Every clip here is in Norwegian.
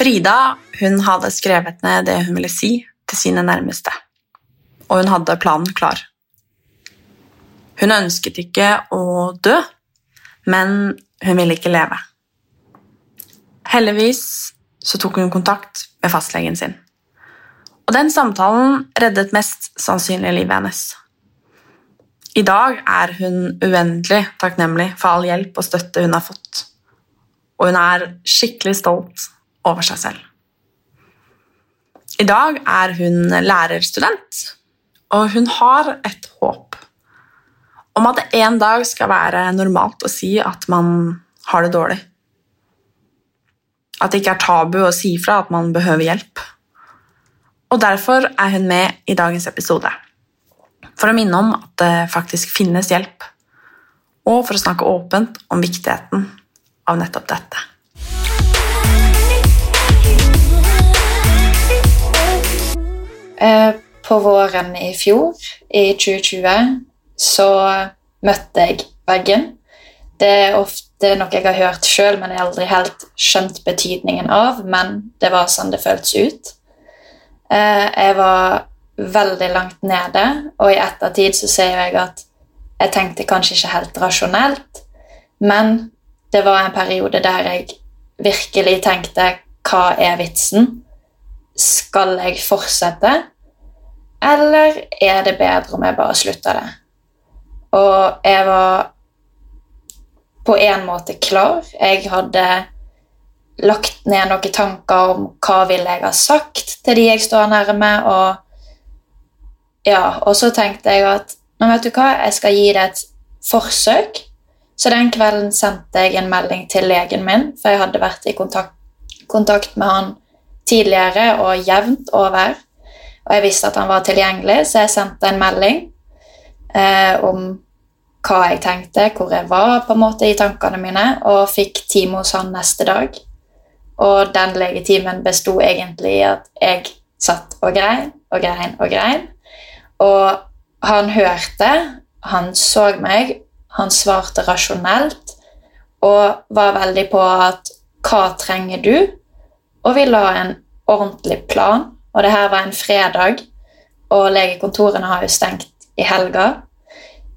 Frida hun hadde skrevet ned det hun ville si til sine nærmeste, og hun hadde planen klar. Hun ønsket ikke å dø, men hun ville ikke leve. Heldigvis så tok hun kontakt med fastlegen sin. Og den samtalen reddet mest sannsynlig livet hennes. I dag er hun uendelig takknemlig for all hjelp og støtte hun har fått. Og hun er skikkelig stolt over seg selv. I dag er hun lærerstudent, og hun har et håp om at det en dag skal være normalt å si at man har det dårlig. At det ikke er tabu å si fra at man behøver hjelp. Og Derfor er hun med i dagens episode. For å minne om at det faktisk finnes hjelp, og for å snakke åpent om viktigheten av nettopp dette. Eh, på våren i fjor, i 2020, så møtte jeg veggen. Det er ofte noe jeg har hørt sjøl, men jeg har aldri helt skjønt betydningen av. Men det var sånn det føltes ut. Eh, jeg var veldig langt nede, og i ettertid så ser jeg at jeg tenkte kanskje ikke helt rasjonelt, men det var en periode der jeg virkelig tenkte hva er vitsen? Skal jeg fortsette, eller er det bedre om jeg bare slutter det? Og jeg var på en måte klar. Jeg hadde lagt ned noen tanker om hva ville jeg ha sagt til de jeg står nærme, og ja, og så tenkte jeg at nå vet du hva, jeg skal gi det et forsøk. Så den kvelden sendte jeg en melding til legen min, for jeg hadde vært i kontakt, kontakt med han tidligere og jevnt over. Og jeg visste at han var tilgjengelig, så jeg sendte en melding eh, om hva jeg tenkte, hvor jeg var på en måte i tankene mine, og fikk time hos han neste dag. Og den legetimen besto egentlig i at jeg satt og grein og grein og grein. Og han hørte, han så meg, han svarte rasjonelt og var veldig på at hva trenger du? Og vi la en ordentlig plan. Og det her var en fredag, og legekontorene har jo stengt i helga.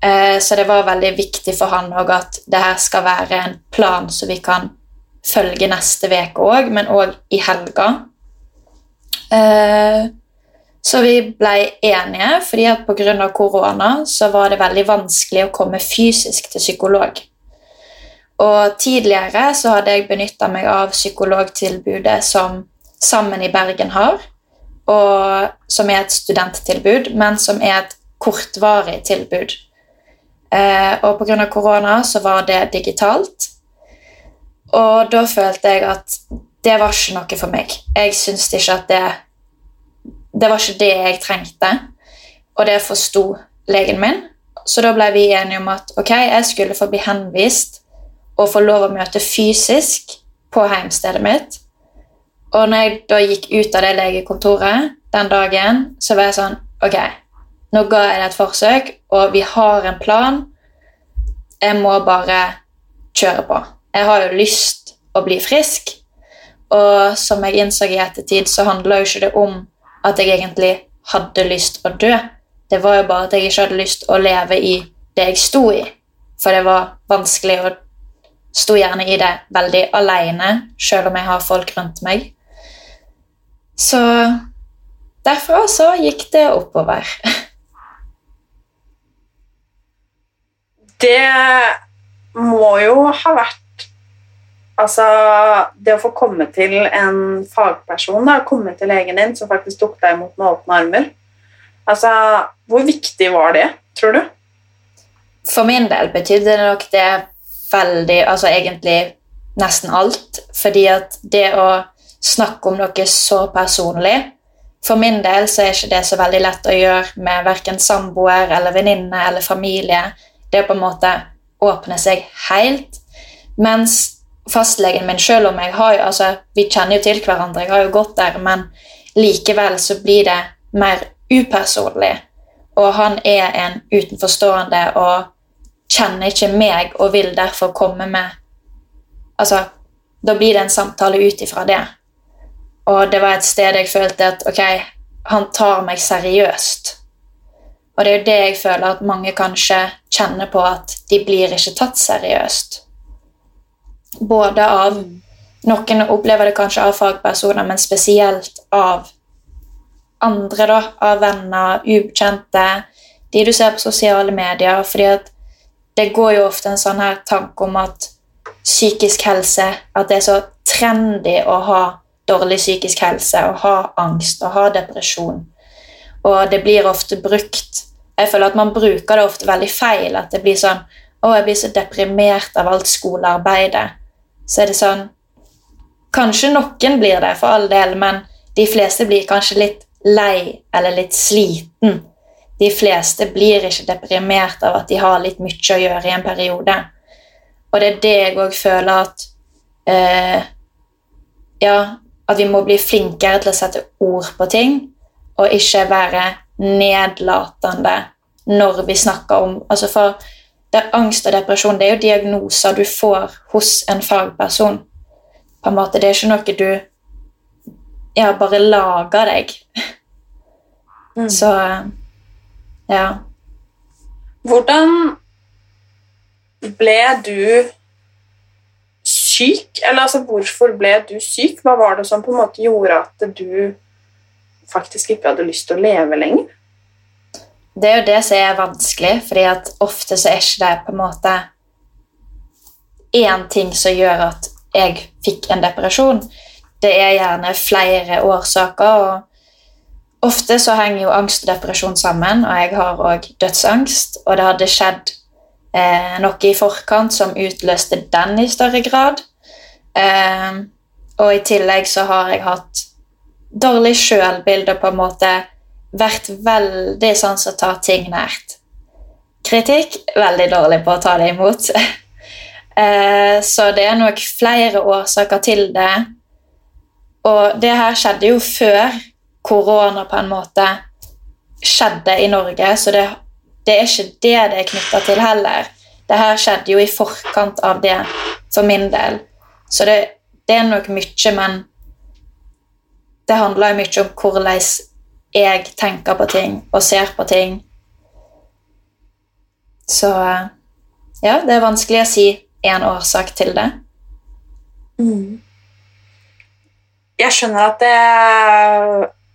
Eh, så det var veldig viktig for han òg at det her skal være en plan så vi kan følge neste uke òg, men òg i helga. Eh, så vi ble enige, fordi at pga. korona så var det veldig vanskelig å komme fysisk til psykolog. Og tidligere så hadde jeg benytta meg av psykologtilbudet som Sammen i Bergen har, og som er et studenttilbud, men som er et kortvarig tilbud. Eh, og pga. korona så var det digitalt. Og da følte jeg at det var ikke noe for meg. Jeg syntes ikke at det Det var ikke det jeg trengte, og det forsto legen min. Så da ble vi enige om at ok, jeg skulle få bli henvist og få lov å møte fysisk på heimstedet mitt. Og når jeg da gikk ut av det legekontoret den dagen, så var jeg sånn Ok, nå ga jeg det et forsøk, og vi har en plan. Jeg må bare kjøre på. Jeg har jo lyst å bli frisk, og som jeg innså i ettertid, så handla jo ikke det om at jeg egentlig hadde lyst å dø. Det var jo bare at jeg ikke hadde lyst å leve i det jeg sto i. For det var vanskelig å stå gjerne i det veldig aleine, sjøl om jeg har folk rundt meg. Så derfra så gikk det oppover. Det må jo ha vært Altså, det å få komme til en fagperson, da, komme til legen din som faktisk tok deg imot med åpne armer Altså, Hvor viktig var det, tror du? For min del betydde det nok det veldig Altså egentlig nesten alt. Fordi at det å snakke om noe så personlig for min del så er ikke det så veldig lett å gjøre med verken samboer eller venninne eller familie. Det er på en måte åpne seg helt. Mens fastlegen min, selv om jeg har jo, altså, vi kjenner jo til hverandre, jeg har jo gått der, men likevel så blir det mer upersonlig. Og han er en utenforstående og kjenner ikke meg og vil derfor komme med Altså, da blir det en samtale ut ifra det. Og det var et sted jeg følte at ok, han tar meg seriøst. Og det er jo det jeg føler at mange kanskje kjenner på, at de blir ikke tatt seriøst. Både av Noen opplever det kanskje av fagpersoner, men spesielt av andre, da. Av venner, ukjente, de du ser på sosiale medier. fordi at det går jo ofte en sånn her tanke om at psykisk helse At det er så trendy å ha dårlig psykisk helse, å ha angst, å ha depresjon. Og det blir ofte brukt Jeg føler at man bruker det ofte veldig feil. At det blir sånn Å, jeg blir så deprimert av alt skolearbeidet. Så er det sånn Kanskje noen blir det, for all del, men de fleste blir kanskje litt lei eller litt sliten. De fleste blir ikke deprimert av at de har litt mye å gjøre i en periode. Og det er det jeg òg føler at eh, Ja, at vi må bli flinkere til å sette ord på ting, og ikke være nedlatende når vi snakker om altså for det er Angst og depresjon det er jo diagnoser du får hos en fagperson. På en måte, Det er ikke noe du ja, bare lager deg. Mm. Så ja. Hvordan ble du syk? Eller altså, hvorfor ble du syk? Hva var det som på en måte gjorde at du faktisk ikke hadde lyst til å leve lenger? Det er jo det som er vanskelig, fordi at ofte så er ikke det på en måte én ting som gjør at jeg fikk en depresjon. Det er gjerne flere årsaker. og Ofte så henger jo angst og depresjon sammen, og jeg har òg dødsangst. Og det hadde skjedd eh, noe i forkant som utløste den i større grad. Eh, og i tillegg så har jeg hatt dårlig sjølbilde på en måte vært veldig sånn som tar ting nært. Kritikk veldig dårlig på å ta det imot. eh, så det er nok flere årsaker til det. Og det her skjedde jo før korona på en måte skjedde i Norge, så det det er ikke det det er knytta til heller. Det her skjedde jo i forkant av det for min del. Så det, det er nok mye, men det handler jo mye om hvordan jeg tenker på ting og ser på ting. Så ja, det er vanskelig å si én årsak til det. Mm. Jeg skjønner at det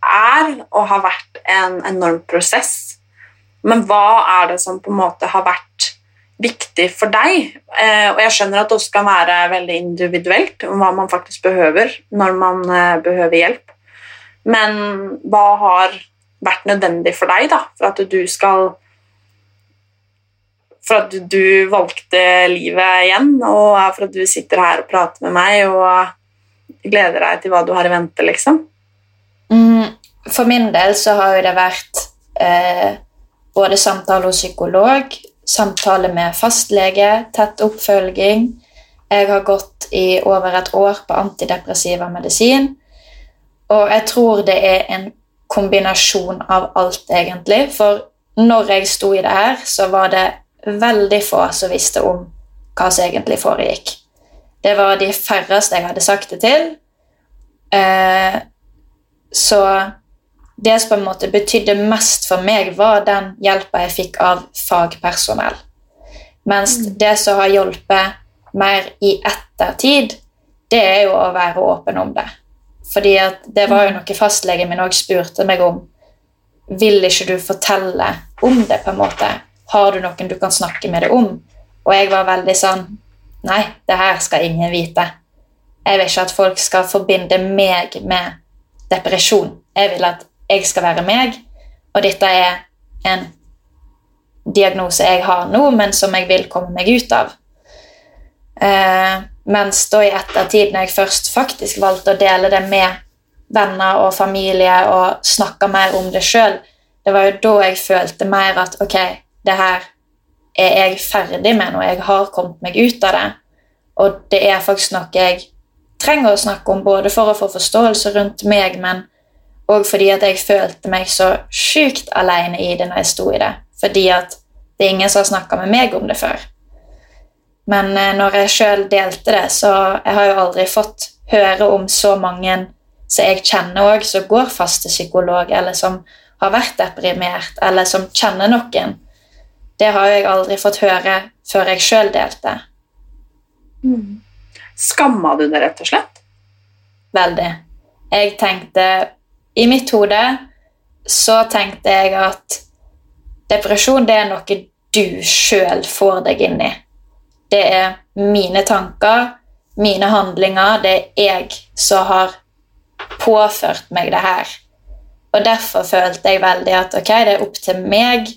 er og har vært en enorm prosess men hva er det som på en måte har vært viktig for deg? Eh, og jeg skjønner at det også kan være veldig individuelt om hva man faktisk behøver når man eh, behøver hjelp. Men hva har vært nødvendig for deg da, for at du skal For at du valgte livet igjen, og for at du sitter her og prater med meg og gleder deg til hva du har i vente, liksom? Mm, for min del så har jo det vært eh, både samtale hos psykolog, samtale med fastlege, tett oppfølging. Jeg har gått i over et år på antidepressiva medisin. Og jeg tror det er en kombinasjon av alt, egentlig. For når jeg sto i det her, så var det veldig få som visste om hva som egentlig foregikk. Det var de færreste jeg hadde sagt det til. Eh, så det som på en måte betydde mest for meg, var den hjelpa jeg fikk av fagpersonell. Mens mm. det som har hjulpet mer i ettertid, det er jo å være åpen om det. Fordi det var jo mm. noe fastlegen min òg spurte meg om. Vil ikke du fortelle om det? på en måte? Har du noen du kan snakke med det om? Og jeg var veldig sånn Nei, det her skal ingen vite. Jeg vil ikke at folk skal forbinde meg med depresjon. Jeg vil at jeg skal være meg, og dette er en diagnose jeg har nå, men som jeg vil komme meg ut av. Eh, mens da i ettertid, når jeg først faktisk valgte å dele det med venner og familie og snakke mer om det sjøl, det var jo da jeg følte mer at ok, det her er jeg ferdig med nå. Jeg har kommet meg ut av det. Og det er faktisk noe jeg trenger å snakke om, både for å få forståelse rundt meg, men òg fordi at jeg følte meg så sjukt aleine i det når jeg sto i det. Fordi at det er ingen som har snakka med meg om det før. Men eh, når jeg sjøl delte det, så jeg har jo aldri fått høre om så mange som jeg kjenner òg, som går fast til psykolog, eller som har vært deprimert, eller som kjenner noen. Det har jeg aldri fått høre før jeg sjøl delte. Mm. Skamma du deg rett og slett? Veldig. Jeg tenkte I mitt hode så tenkte jeg at depresjon det er noe du sjøl får deg inn i. Det er mine tanker, mine handlinger. Det er jeg som har påført meg det her. Og derfor følte jeg veldig at ok, det er opp til meg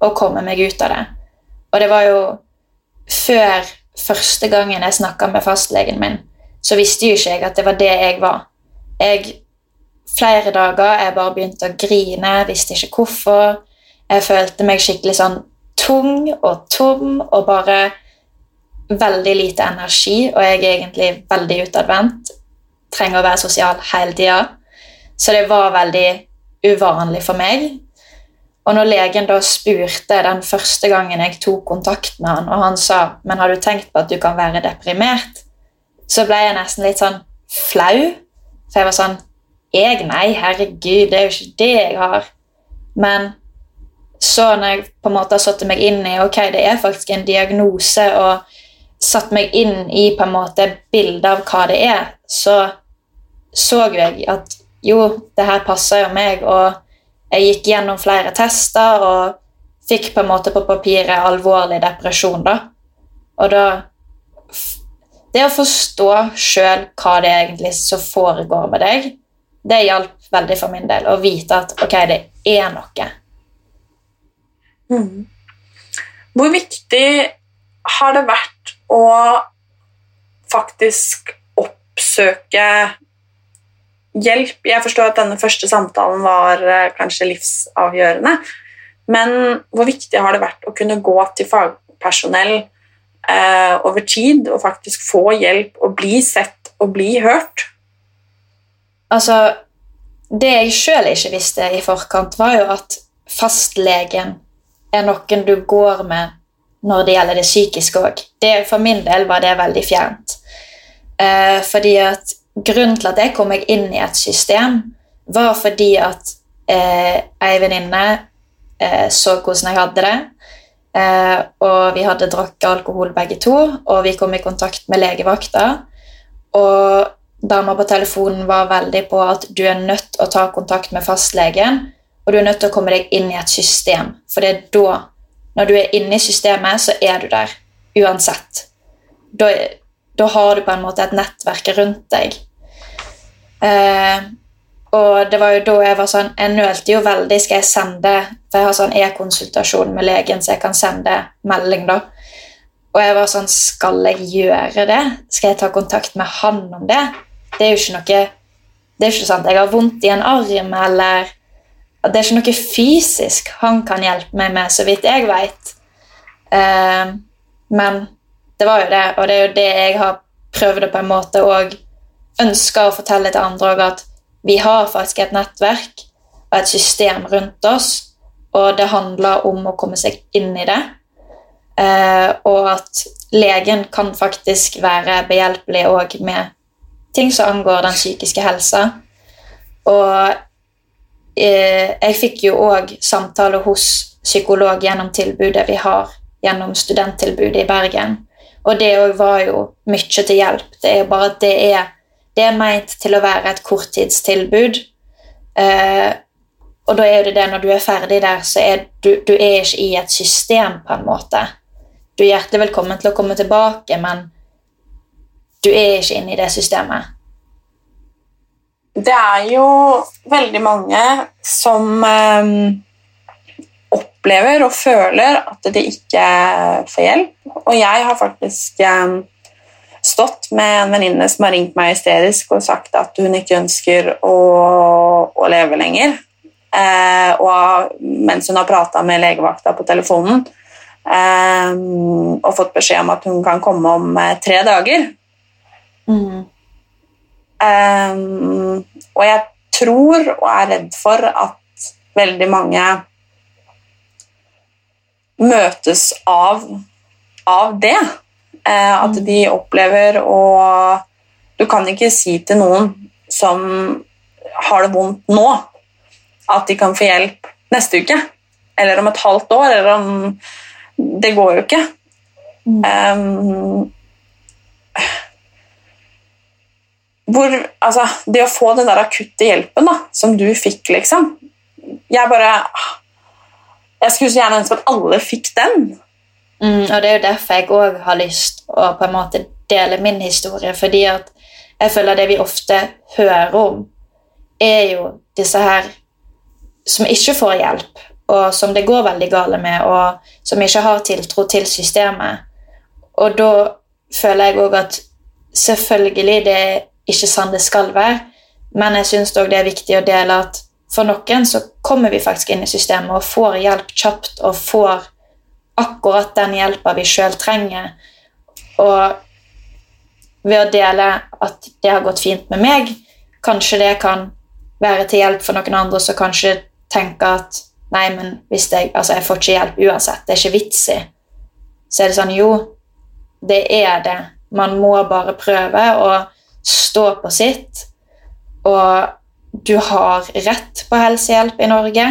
å komme meg ut av det. Og det var jo før første gangen jeg snakka med fastlegen min, så visste jo ikke jeg at det var det jeg var. Jeg, flere dager jeg bare begynte å grine, visste ikke hvorfor. Jeg følte meg skikkelig sånn tung og tom og bare veldig lite energi, og jeg er egentlig veldig utadvendt. Trenger å være sosial hele tida. Så det var veldig uvanlig for meg. Og når legen da spurte den første gangen jeg tok kontakt med han, og han sa men har du tenkt på at du kan være deprimert, så ble jeg nesten litt sånn flau. For jeg var sånn Jeg? Nei, herregud, det er jo ikke det jeg har. Men så når jeg på en måte har satt meg inn i ok, det er faktisk en diagnose, og satt meg inn i på en måte bildet av hva det er, så så jeg at jo, det her passer jo meg, og jeg gikk gjennom flere tester og fikk på en måte på papiret alvorlig depresjon. da. Og da Det å forstå sjøl hva det er egentlig som foregår med deg, det hjalp veldig for min del. Å vite at ok, det er noe. Mm. Hvor viktig har det vært å faktisk oppsøke hjelp. Jeg forstår at denne første samtalen var eh, kanskje livsavgjørende. Men hvor viktig har det vært å kunne gå til fagpersonell eh, over tid og faktisk få hjelp og bli sett og bli hørt? Altså, Det jeg sjøl ikke visste i forkant, var jo at fastlegen er noen du går med når det gjelder det psykiske òg. For min del var det veldig fjernt. Eh, fordi at grunnen til at jeg kom meg inn i et system, var fordi at eh, ei venninne eh, så hvordan jeg hadde det. Eh, og vi hadde drukket alkohol begge to, og vi kom i kontakt med legevakta. Og dama på telefonen var veldig på at du er nødt å ta kontakt med fastlegen, og du er nødt til å komme deg inn i et system. For det er da, når du er inne i systemet, så er du der uansett. Da, da har du på en måte et nettverk rundt deg. Eh, og det var jo da jeg var sånn Jeg nølte jo veldig. Skal jeg sende For jeg har sånn e-konsultasjon med legen, så jeg kan sende melding, da. Og jeg var sånn Skal jeg gjøre det? Skal jeg ta kontakt med han om det? Det er jo ikke noe Det er ikke sant jeg har vondt i en arm, eller Det er ikke noe fysisk han kan hjelpe meg med, så vidt jeg veit. Eh, men det var jo det, og det er jo det jeg har prøvd å på en måte og ønsker å fortelle til andre òg at vi har faktisk et nettverk og et system rundt oss, og det handler om å komme seg inn i det. Eh, og at legen kan faktisk være behjelpelig òg med ting som angår den psykiske helsa. Og jeg fikk jo òg samtale hos psykolog gjennom tilbudet vi har gjennom studenttilbudet i Bergen. Og det òg var jo mye til hjelp. Det er jo bare at det er det er meint til å være et korttidstilbud. Eh, og da er det det når du er ferdig der, så er du, du er ikke i et system, på en måte. Du er hjertelig velkommen til å komme tilbake, men du er ikke inne i det systemet. Det er jo veldig mange som eh, opplever og føler at de ikke får hjelp. Og jeg har faktisk eh, stått med en venninne som har ringt meg hysterisk og sagt at hun ikke ønsker å, å leve lenger. Eh, og mens hun har prata med legevakta på telefonen eh, og fått beskjed om at hun kan komme om eh, tre dager. Mm. Eh, og jeg tror og er redd for at veldig mange møtes av, av det. Uh, at Mm. de opplever å Du kan ikke si til noen som har det vondt nå, at de kan få hjelp neste uke. Eller om et halvt år. Eller om Det går jo ikke. Um, hvor, altså, det å få den der akutte hjelpen da, som du fikk, liksom Jeg bare Jeg skulle så gjerne ønske at alle fikk den. Mm, og det er jo derfor jeg òg har lyst å på en måte dele min historie. Fordi at jeg føler det vi ofte hører om, er jo disse her som ikke får hjelp, og som det går veldig gale med, og som ikke har tiltro til systemet. Og da føler jeg òg at selvfølgelig det er ikke sånn det skal være, men jeg syns det er viktig å dele at for noen så kommer vi faktisk inn i systemet og får hjelp kjapt og får akkurat den hjelpa vi sjøl trenger. Og ved å dele at det har gått fint med meg, kanskje det kan være til hjelp for noen andre som kanskje tenker at nei, men hvis jeg, altså jeg får ikke hjelp uansett, det er ikke vits i. Så er det sånn jo, det er det. Man må bare prøve å stå på sitt. Og du har rett på helsehjelp i Norge.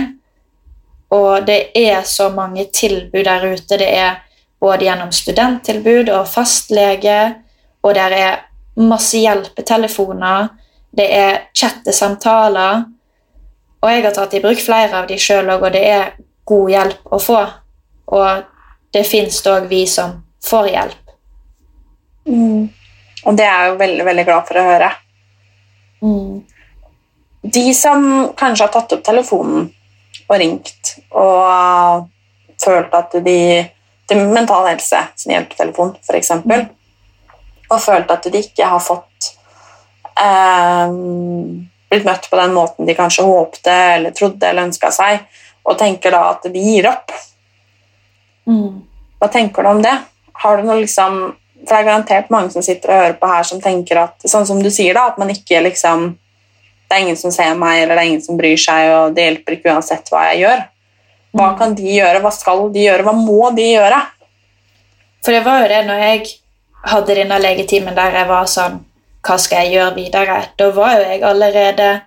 Og det er så mange tilbud der ute. Det er både gjennom studenttilbud og fastlege, og der er masse hjelpetelefoner, det er chattesamtaler. Og jeg har tatt i bruk flere av de sjøl òg, og det er god hjelp å få. Og det fins òg vi som får hjelp. Og det er jeg jo veldig, veldig glad for å høre. Mm. De som kanskje har tatt opp telefonen og ringt og følt at de til Mental Helse sin hjelpetelefon, f.eks., og følt at de ikke har fått eh, blitt møtt på den måten de kanskje håpte eller trodde eller ønska seg, og tenker da at de gir opp. Mm. Hva tenker du om det? Har du noe liksom For det er garantert mange som sitter og hører på her, som tenker at sånn som du sier da, at man ikke liksom Det er ingen som ser meg, eller det er ingen som bryr seg, og det hjelper ikke uansett hva jeg gjør. Hva Mm. kan de gjøre? Hva skal de gjøre? Hva må de gjøre? For det var jo det når jeg hadde denne legetimen der jeg var sånn Hva skal jeg gjøre videre? Da var jo jeg allerede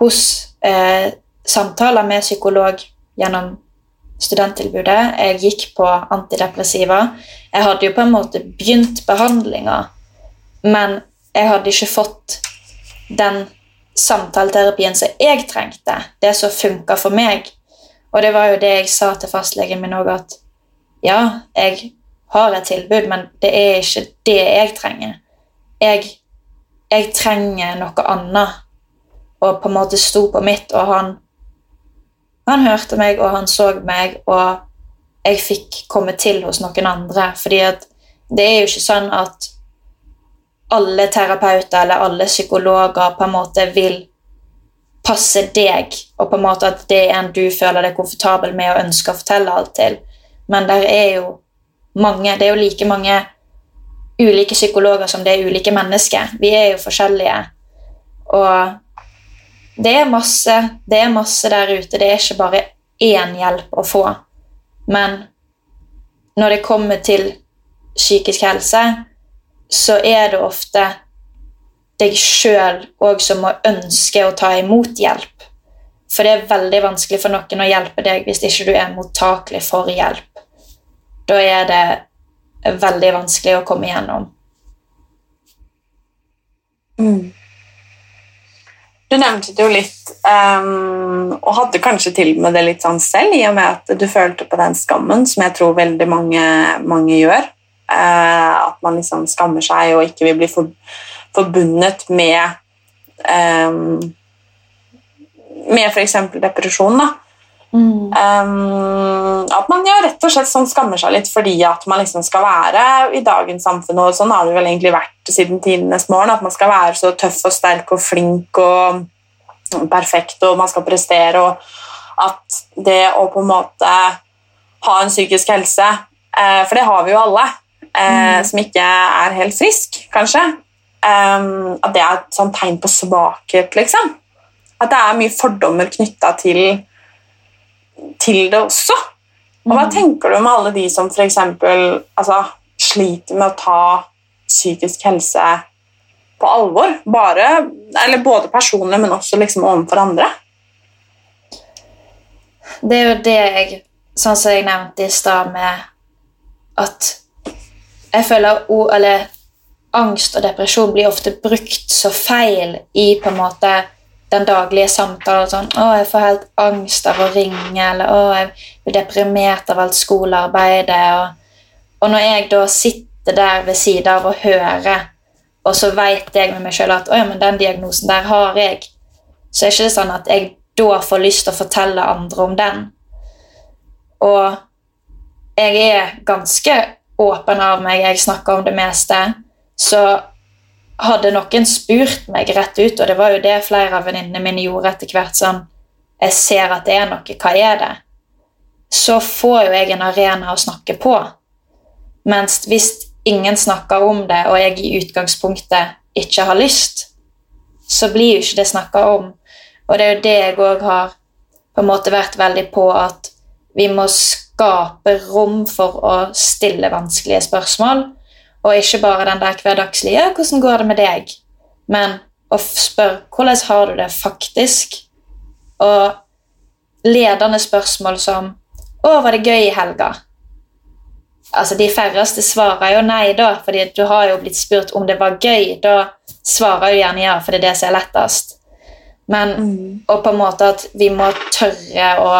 hos eh, samtaler med psykolog gjennom studenttilbudet. Jeg gikk på antidepressiva. Jeg hadde jo på en måte begynt behandlinga, men jeg hadde ikke fått den samtaleterapien som jeg trengte. Det som funka for meg. Og det var jo det jeg sa til fastlegen min òg, at ja, jeg har et tilbud, men det er ikke det jeg trenger. Jeg, jeg trenger noe annet. Og på en måte sto på mitt, og han, han hørte meg, og han så meg, og jeg fikk komme til hos noen andre. fordi det er jo ikke sånn at alle terapeuter eller alle psykologer på en måte vil passe deg, og på en måte at det er en du føler deg komfortabel med og ønsker å fortelle alt til. Men der er jo mange, det er jo like mange ulike psykologer som det er ulike mennesker. Vi er jo forskjellige. Og det er masse, det er masse der ute. Det er ikke bare én hjelp å få. Men når det kommer til psykisk helse, så er det ofte deg sjøl òg som må ønske å ta imot hjelp. For det er veldig vanskelig for noen å hjelpe deg hvis ikke du er mottakelig for hjelp. Da er det veldig vanskelig å komme igjennom. Du nevnte det jo litt, um, og hadde kanskje til med det litt sånn selv, i og med at du følte på den skammen, som jeg tror veldig mange, mange gjør. Uh, at man liksom skammer seg og ikke vil bli for, forbundet med um, med f.eks. depresjon. da. Um, at man ja, rett og slett sånn skammer seg litt fordi at man liksom skal være i dagens samfunn, og sånn har det vel egentlig vært siden tidenes morgen. At man skal være så tøff og sterk og flink og perfekt, og man skal prestere. Og at det å på en måte ha en psykisk helse, eh, for det har vi jo alle, eh, mm. som ikke er helt frisk, kanskje, eh, at det er et sånt tegn på svakhet, liksom. At det er mye fordommer knytta til, til det også. Og hva mm. tenker du om alle de som f.eks. Altså, sliter med å ta psykisk helse på alvor? Bare, eller både personlig, men også liksom overfor andre? Det er jo det jeg Sånn som jeg nevnte i stad, med at jeg føler eller, angst og depresjon blir ofte brukt så feil i på en måte den daglige samtalen. Sånn 'Å, jeg får helt angst av å ringe', eller 'Å, jeg blir deprimert av alt skolearbeidet'. Og, og når jeg da sitter der ved siden av å høre, og så vet jeg med meg sjøl at 'Å ja, men den diagnosen der har jeg', så er det ikke sånn at jeg da får lyst til å fortelle andre om den. Og jeg er ganske åpen av meg, jeg snakker om det meste. Så hadde noen spurt meg rett ut, og det var jo det flere av venninnene mine gjorde etter hvert sånn Jeg ser at det er noe, hva er det? Så får jo jeg en arena å snakke på. Mens hvis ingen snakker om det, og jeg i utgangspunktet ikke har lyst, så blir jo ikke det snakka om. Og det er jo det jeg òg har på en måte vært veldig på, at vi må skape rom for å stille vanskelige spørsmål og ikke bare den der hverdagslige 'Hvordan går det med deg?' men å spørre 'Hvordan har du det faktisk?' Og ledende spørsmål som 'Å, var det gøy i helga?' Altså, De færreste svarer jo nei, da, fordi du har jo blitt spurt om det var gøy. Da svarer jo gjerne ja, for det er det som er lettest. Men mm. og på en måte at vi må tørre å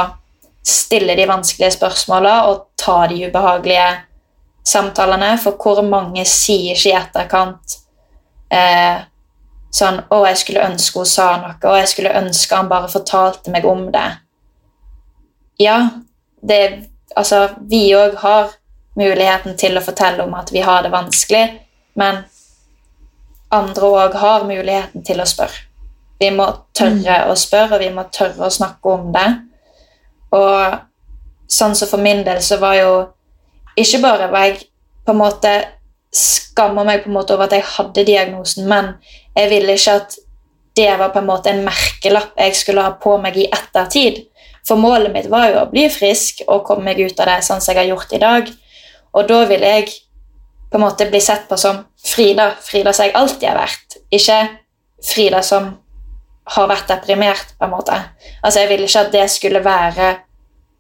stille de vanskelige spørsmåla og ta de ubehagelige samtalene, for hvor mange sier ikke i etterkant eh, sånn 'Å, jeg skulle ønske hun sa noe. Å, jeg skulle ønske han bare fortalte meg om det.' Ja, det Altså, vi òg har muligheten til å fortelle om at vi har det vanskelig, men andre òg har muligheten til å spørre. Vi må tørre mm. å spørre, og vi må tørre å snakke om det. Og sånn som for min del så var jo ikke bare var jeg på en måte skamma meg på en måte over at jeg hadde diagnosen, men jeg ville ikke at det var på en måte en merkelapp jeg skulle ha på meg i ettertid. For målet mitt var jo å bli frisk og komme meg ut av det sånn som jeg har gjort i dag. Og da vil jeg på en måte bli sett på som Frida, Frida som jeg alltid har vært. Ikke Frida som har vært deprimert, på en måte. Altså, Jeg ville ikke at det skulle være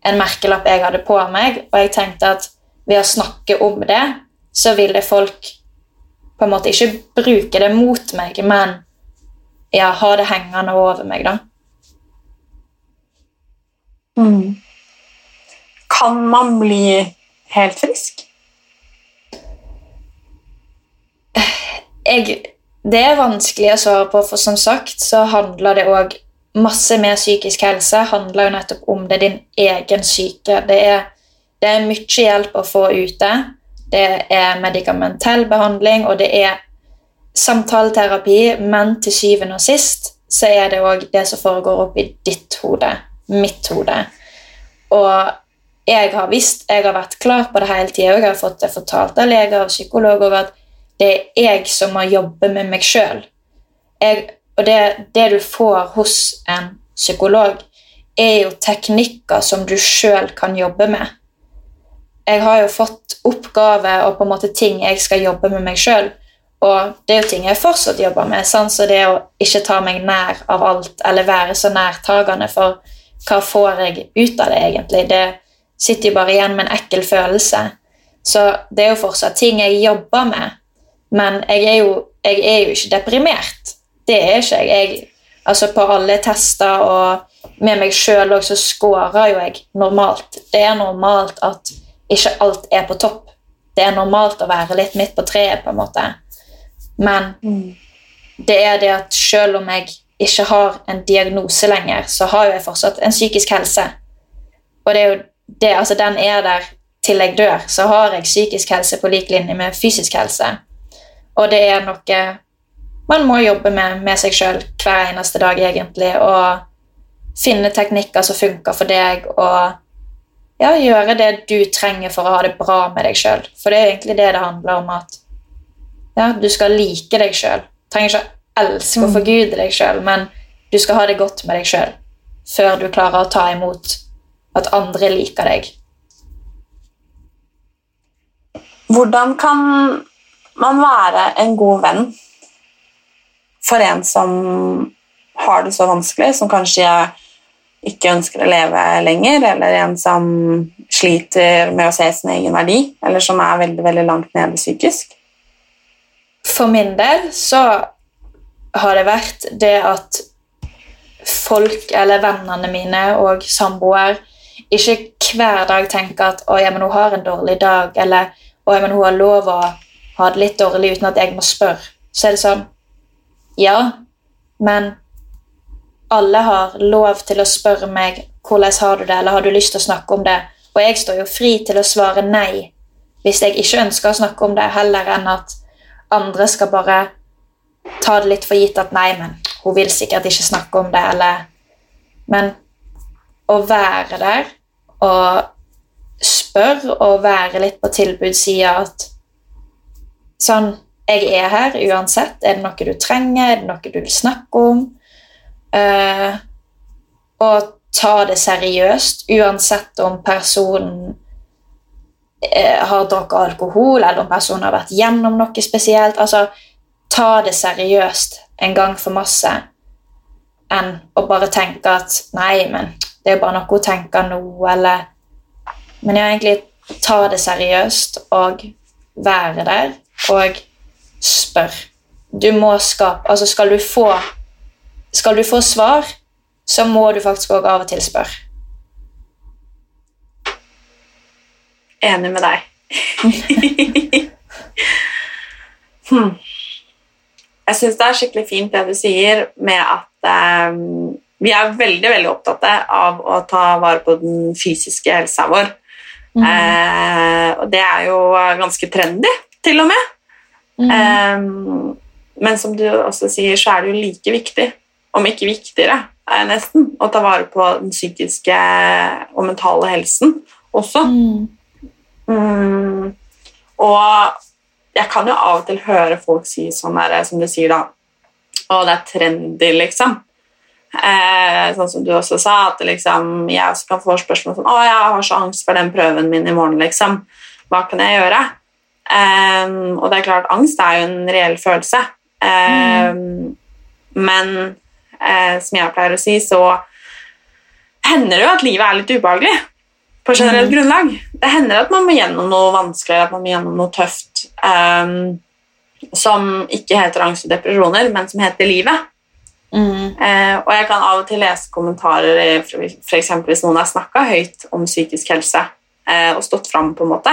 en merkelapp jeg hadde på meg, og jeg tenkte at ved å snakke om det, så ville folk på en måte ikke bruke det mot meg, men ja, ha det hengende over meg, da. Mm. Kan man bli helt frisk? Jeg, det er vanskelig å svare på, for som sagt så handler det òg masse med psykisk helse. handler jo nettopp om det din egen syke. Det er det er mye hjelp å få ute. Det er medikamentell behandling, og det er samtaleterapi, men til syvende og sist så er det òg det som foregår oppi ditt hode, mitt hode. Og jeg har visst, jeg har vært klar på det hele tida, jeg har fått det fortalt av leger og psykologer at det er jeg som må jobbe med meg sjøl. Og det, det, du får hos en psykolog, er jo teknikker som du sjøl kan jobbe med jeg har jo fått oppgaver og på en måte ting jeg skal jobbe med meg sjøl. Og det er jo ting jeg fortsatt jobber med. Sånn så det å ikke ta meg nær av alt, eller være så nærtagende, for hva får jeg ut av det egentlig? Det sitter jo bare igjen med en ekkel følelse. Så det er jo fortsatt ting jeg jobber med. Men jeg er jo, jeg er jo ikke deprimert. Det er ikke jeg. jeg altså På alle tester og med meg sjøl òg så scorer jo jeg normalt. Det er normalt at ikke alt er på topp. Det er normalt å være litt midt på treet, på en måte. Men mm. det er det at selv om jeg ikke har en diagnose lenger, så har jeg fortsatt en psykisk helse. Og det er jo det, altså den er der til jeg dør. Så har jeg psykisk helse på lik linje med fysisk helse. Og det er noe man må jobbe med med seg sjøl hver eneste dag, egentlig. Og finne teknikker som funker for deg, og ja, gjøre det du trenger for å ha det bra med deg sjøl. For det er egentlig det det handler om, at ja, du skal like deg sjøl. Trenger ikke å elske og forgude deg sjøl, men du skal ha det godt med deg sjøl før du klarer å ta imot at andre liker deg. Hvordan kan man være en god venn for en som har det så vanskelig, som kanskje ikke ønsker å leve lenger, eller en som sliter med å se sin egen verdi, eller som er veldig, veldig langt nede psykisk? For min del så har det vært det at folk, eller vennene mine og samboer, ikke hver dag tenker at å, ja, men hun har en dårlig dag, eller å, ja, men hun har lov å ha det litt dårlig uten at jeg må spørre. Så er det sånn Ja, men alle har lov til å spørre meg hvordan har du det, eller har du lyst til å snakke om det. Og jeg står jo fri til å svare nei hvis jeg ikke ønsker å snakke om det, heller enn at andre skal bare ta det litt for gitt at nei, men hun vil sikkert ikke snakke om det, eller Men å være der og spørre og være litt på tilbudssida at sånn Jeg er her uansett. Er det noe du trenger? Er det noe du vil snakke om? Uh, og ta det seriøst, uansett om personen uh, har drukket alkohol, eller om personen har vært gjennom noe spesielt. Altså, ta det seriøst en gang for masse enn å bare tenke at nei, men det er bare noe hun tenker nå, eller Men ja, egentlig ta det seriøst og være der og spør. Du må skape Altså, skal du få Skal du få svar, så må du faktisk òg av og til spørre. Enig med deg. hmm. Jeg syns det er skikkelig fint det du sier med at um, vi er veldig veldig opptatt av å ta vare på den fysiske helsa vår. Mm. Eh, og det er jo ganske trendy, til og med. Mm. Eh, men som du også sier, så er det jo like viktig, om ikke viktigere, eh, nesten, å ta vare på den psykiske og mentale helsen også. Mm. mm. Og jeg kan jo av og til høre folk si sånn der, som du sier, da Å, det er trendy, liksom. Eh, sånn som du også sa, at liksom, jeg også kan få spørsmål sånn Å, jeg har så angst for den prøven min i morgen, liksom. Hva kan jeg gjøre? Eh, og det er klart, angst er jo en reell følelse. Eh, mm. Men eh, som jeg pleier å si, så hender det jo at livet er litt ubehagelig på generelt mm. grunnlag. Det hender at man må gjennom noe vanskelig at man må gjennom noe tøft um, som ikke heter angst og depresjoner, men som heter livet. Mm. Uh, og jeg kan av og til lese kommentarer f.eks. hvis noen har snakka høyt om psykisk helse eh, og stått fram, på en måte,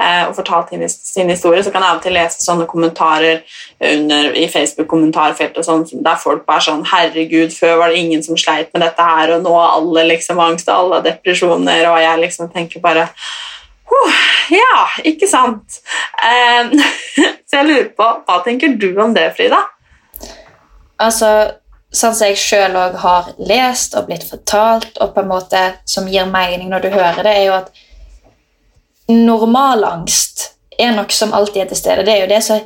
Eh, og fortalt sin historie, så kan jeg av og til lese sånne kommentarer under, i Facebook-kommentarfeltet sånn, der folk bare sånn 'Herregud, før var det ingen som sleit med dette her, og nå har alle liksom angst og alle har depresjoner', og jeg liksom tenker bare Ja, ikke sant? Um, så jeg lurer på, hva tenker du om det, Frida? Altså, sånn som jeg sjøl òg har lest og blitt fortalt, og på en måte som gir mening når du hører det, er jo at normalangst er noe som alltid er til stede. Det er jo det som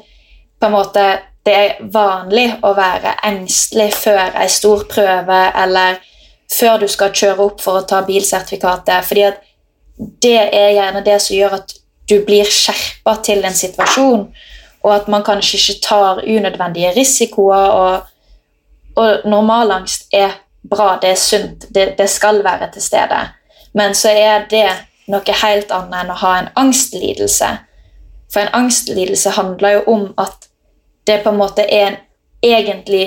på en måte det er vanlig å være engstelig før ei stor prøve eller før du skal kjøre opp for å ta bilsertifikatet. fordi at det er gjerne det som gjør at du blir skjerpa til en situasjon, og at man kanskje ikke tar unødvendige risikoer. Og, og normalangst er bra, det er sunt, det, det skal være til stede. Men så er det noe helt annet enn å ha en angstlidelse. For en angstlidelse handler jo om at det på en måte er en egentlig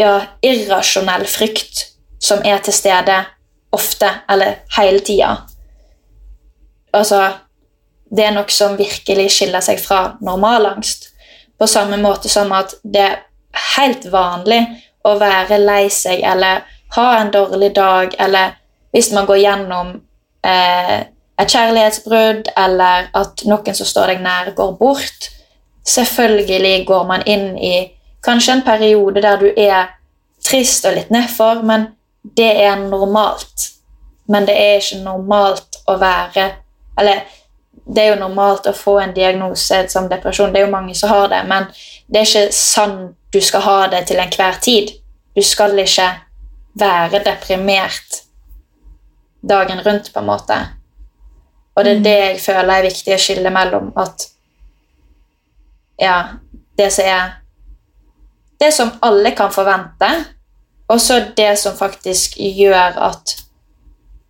ja, irrasjonell frykt som er til stede ofte, eller hele tida. Altså Det er noe som virkelig skiller seg fra normalangst. På samme måte som at det helt vanlig å være lei seg eller ha en dårlig dag, eller hvis man går gjennom eh, et kjærlighetsbrudd eller at noen som står deg nær, går bort. selvfølgelig går man inn i kanskje en periode der du er trist og litt nedfor, men det er normalt. Men det er ikke normalt å være Eller det er jo normalt å få en diagnose som depresjon, det er jo mange som har det, men det er ikke sånn du skal ha det til enhver tid. Du skal ikke være deprimert dagen rundt, på en måte. Og det er det jeg føler er viktig å skille mellom at Ja, det som er Det som alle kan forvente, og så det som faktisk gjør at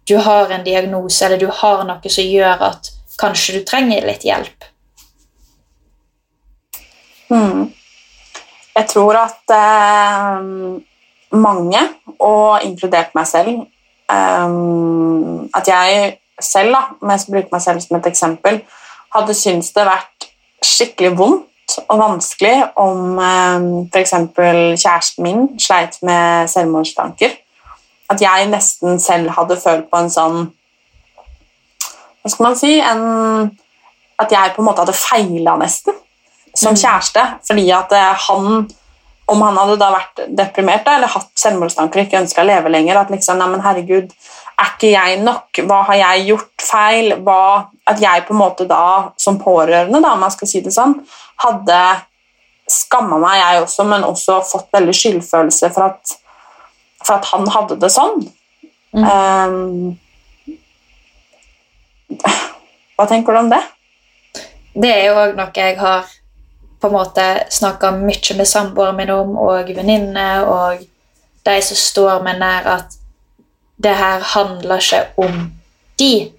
du har en diagnose, eller du har noe som gjør at kanskje du trenger litt hjelp. Mm. Jeg tror at eh, mange, og inkludert meg selv eh, At jeg selv, da, om jeg skal bruke meg selv som et eksempel, hadde syntes det vært skikkelig vondt og vanskelig om eh, f.eks. kjæresten min sleit med selvmordstanker. At jeg nesten selv hadde følt på en sånn Hva skal man si en, At jeg på en måte hadde feila nesten som Mm. kjæreste. Fordi at eh, han om han hadde da vært deprimert eller hatt selvmordstanker og ikke ønska å leve lenger At liksom, nei, men herregud, er ikke jeg nok? Hva har jeg gjort feil? Hva, at jeg på en måte da, som pårørende, da, om jeg skal si det sånn, hadde skamma meg, jeg også, men også fått veldig skyldfølelse for at, for at han hadde det sånn. Mm. Um, hva tenker du om det? Det er jo òg noe jeg har på en måte snakka mye med samboeren min om, og venninner og de som står meg nær, at det her handler ikke om de.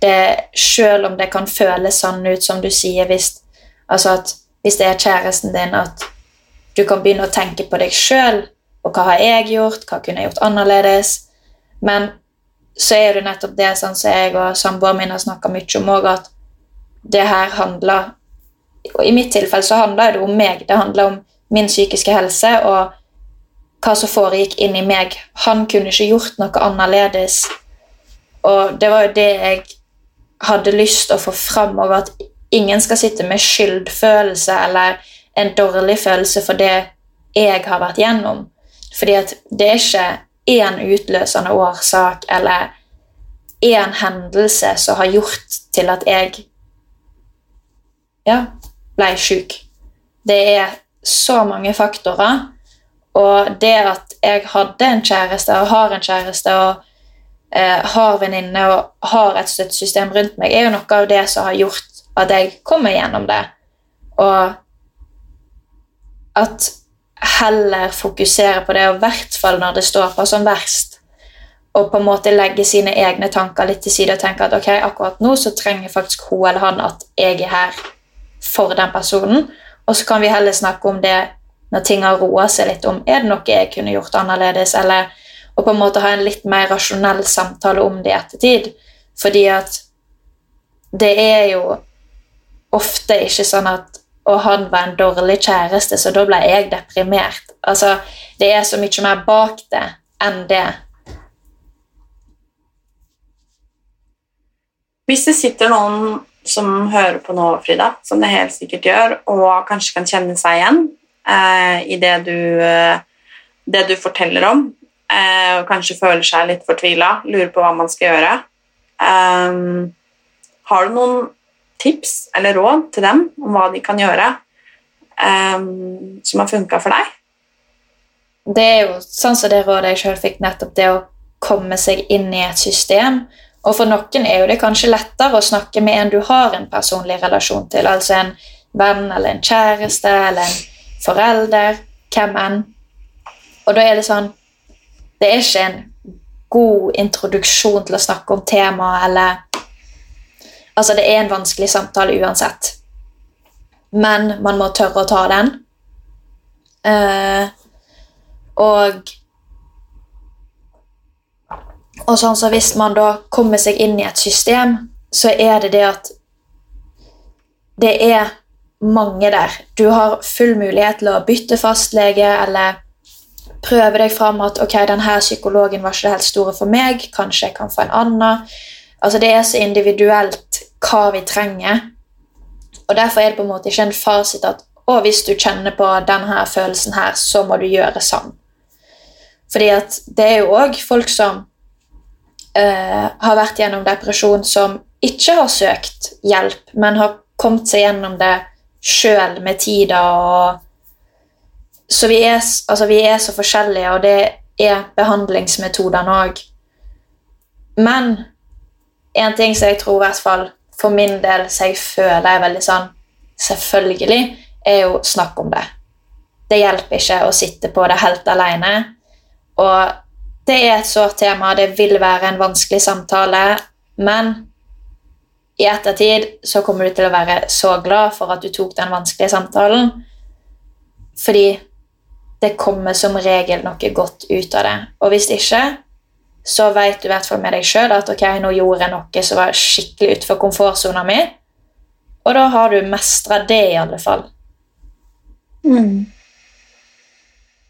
Det, selv om det kan føles sånn ut som du sier, hvis, altså at, hvis det er kjæresten din, at du kan begynne å tenke på deg sjøl, og hva har jeg gjort, hva kunne jeg gjort annerledes? Men så er det nettopp det sånn som jeg og samboeren min har snakka mye om òg, at det her handler og I mitt tilfelle så handler det om meg. Det handler om min psykiske helse og hva som foregikk inni meg. Han kunne ikke gjort noe annerledes. Og det var jo det jeg hadde lyst til å få fram, over at ingen skal sitte med skyldfølelse eller en dårlig følelse for det jeg har vært gjennom. Fordi at det er ikke én utløsende årsak eller én hendelse som har gjort til at jeg ja, ble syk. Det er så mange faktorer. Og det at jeg hadde en kjæreste og har en kjæreste og eh, har venninne og har et støttesystem rundt meg, er jo noe av det som har gjort at jeg kommer gjennom det. Og at heller fokusere på det, og i hvert fall når det står på som verst, og på en måte legge sine egne tanker litt til side og tenke at ok, akkurat nå så trenger faktisk hun eller han at jeg er her for den personen, og så kan vi heller snakke om det når ting har roa seg litt om er det noe jeg kunne gjort annerledes, eller og på en måte ha en litt mer rasjonell samtale om det i ettertid. Fordi at det er jo ofte ikke sånn at og han var en dårlig kjæreste, så da ble jeg deprimert. Altså, Det er så mye mer bak det enn det. Hvis det sitter noen som hører på nå, Frida, som det helt sikkert gjør, og kanskje kan kjenne seg igjen eh, i det du, eh, det du forteller om, eh, og kanskje føler seg litt fortvila, lurer på hva man skal gjøre eh, Har du noen tips eller råd til dem om hva de kan gjøre um, som har funka for deg? Det er jo sånn som det rådet jeg sjøl fikk, nettopp det å komme seg inn i et system. Og for noen er jo det kanskje lettere å snakke med en du har en personlig relasjon til, altså en venn eller en kjæreste eller en forelder, hvem enn. Og da er det sånn Det er ikke en god introduksjon til å snakke om temaet eller Altså, det er en vanskelig samtale uansett. Men man må tørre å ta den. Eh, og og sånn så Hvis man da kommer seg inn i et system, så er det det at det er mange der. Du har full mulighet til å bytte fastlege eller prøve deg fram at ok, denne psykologen var ikke helt store for meg, kanskje jeg kan få en annen. Altså Det er så individuelt hva vi trenger. Og Derfor er det på en måte ikke en fasit at å, hvis du kjenner på denne følelsen her, så må du gjøre sånn. Fordi at det er jo òg folk som eh, har vært gjennom depresjon, som ikke har søkt hjelp, men har kommet seg gjennom det sjøl med tida. Og... Så vi er, altså, vi er, så forskjellige, og det er behandlingsmetodene òg. Men en ting som jeg tror i hvert fall for min del så jeg føler er veldig sånn Selvfølgelig er jo snakk om det. Det hjelper ikke å sitte på det helt alene. Og det er et sårt tema, det vil være en vanskelig samtale, men i ettertid så kommer du til å være så glad for at du tok den vanskelige samtalen. Fordi det kommer som regel noe godt ut av det. Og hvis ikke, så vet du i hvert fall med deg sjøl at ok, nå gjorde jeg noe som var skikkelig utenfor komfortsona mi. Og da har du mestra det, i alle fall. Mm.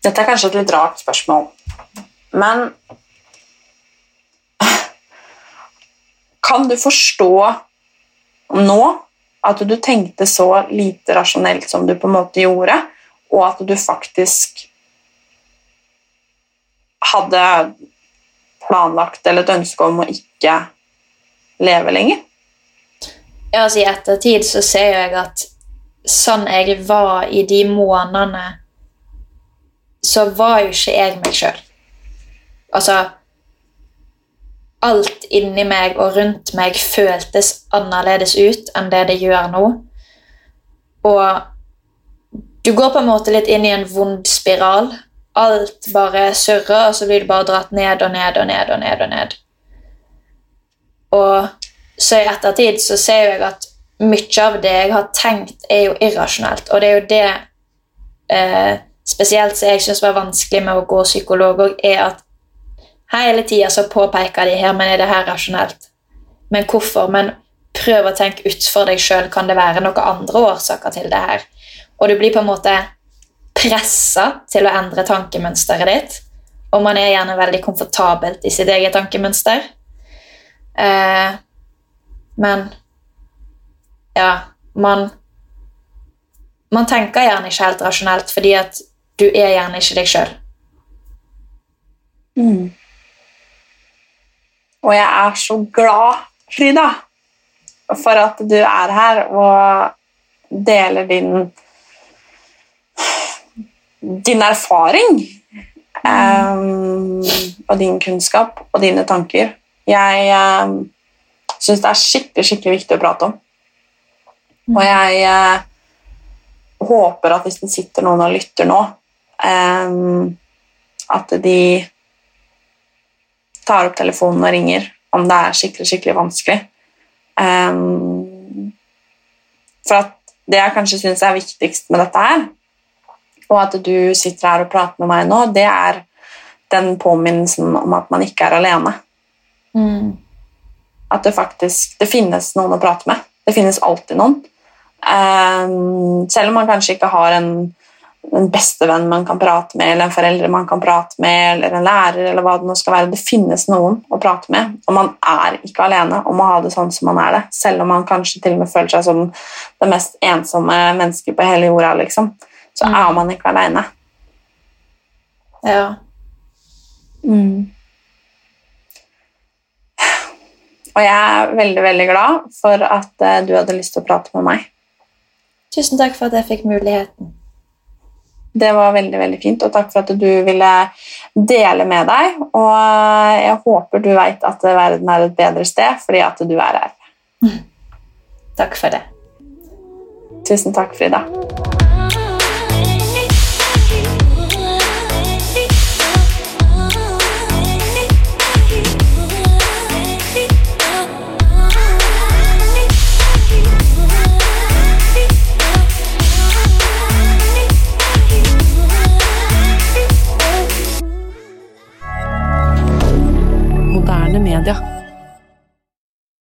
Dette er kanskje et litt rart spørsmål, men Kan du forstå nå at du tenkte så lite rasjonelt som du på en måte gjorde, og at du faktisk hadde planlagt eller et ønske om å ikke leve lenger? Ja, altså I ettertid så ser jeg at sånn jeg var i de månedene, så var jo ikke jeg meg sjøl. Altså alt inni meg og rundt meg føltes annerledes ut enn det det gjør nå. Og du går på en måte litt inn i en vond spiral. Alt bare surrer, og så blir du bare dratt ned og ned og ned og ned. Og ned. Og så i ettertid så ser jeg at mye av det jeg har tenkt, er jo irrasjonelt. Og det er jo det eh, spesielt som jeg syns var vanskelig med å gå psykolog, er at Hele tida så påpeker de her, men er det her rasjonelt? Men hvorfor? Men prøv å tenke utenfor deg sjøl. Kan det være noen andre årsaker til det her? Og du blir på en måte pressa til å endre tankemønsteret ditt. Og man er gjerne veldig komfortabelt i sitt eget tankemønster. Eh, men ja, man Man tenker gjerne ikke helt rasjonelt fordi at du er gjerne ikke deg sjøl. Mm. Og jeg er så glad, Frida, for at du er her og deler din din erfaring um, og din kunnskap og dine tanker. Jeg um, syns det er skikkelig, skikkelig viktig å prate om. Og jeg uh, håper at hvis det sitter noen og lytter nå, um, at de tar opp telefonen og ringer om det er skikkelig, skikkelig vanskelig. Um, for at det jeg kanskje syns er viktigst med dette her, og at du sitter her og prater med meg nå, det er den påminnelsen om at man ikke er alene. Mm. At det faktisk det finnes noen å prate med. Det finnes alltid noen. Um, selv om man kanskje ikke har en en bestevenn man kan prate med, eller en foreldre man kan prate med, eller en lærer, eller hva det nå skal være. Det finnes noen å prate med, og man er ikke alene om å ha det sånn som man er det, selv om man kanskje til og med føler seg som det mest ensomme mennesket på hele jorda, liksom. Så mm. er man ikke alene. Ja. Mm. Og jeg er veldig, veldig glad for at uh, du hadde lyst til å prate med meg. Tusen takk for at jeg fikk muligheten. Det var veldig veldig fint, og takk for at du ville dele med deg. Og jeg håper du vet at verden er et bedre sted fordi at du er her. Takk for det. Tusen takk, Frida. hebdomadaire.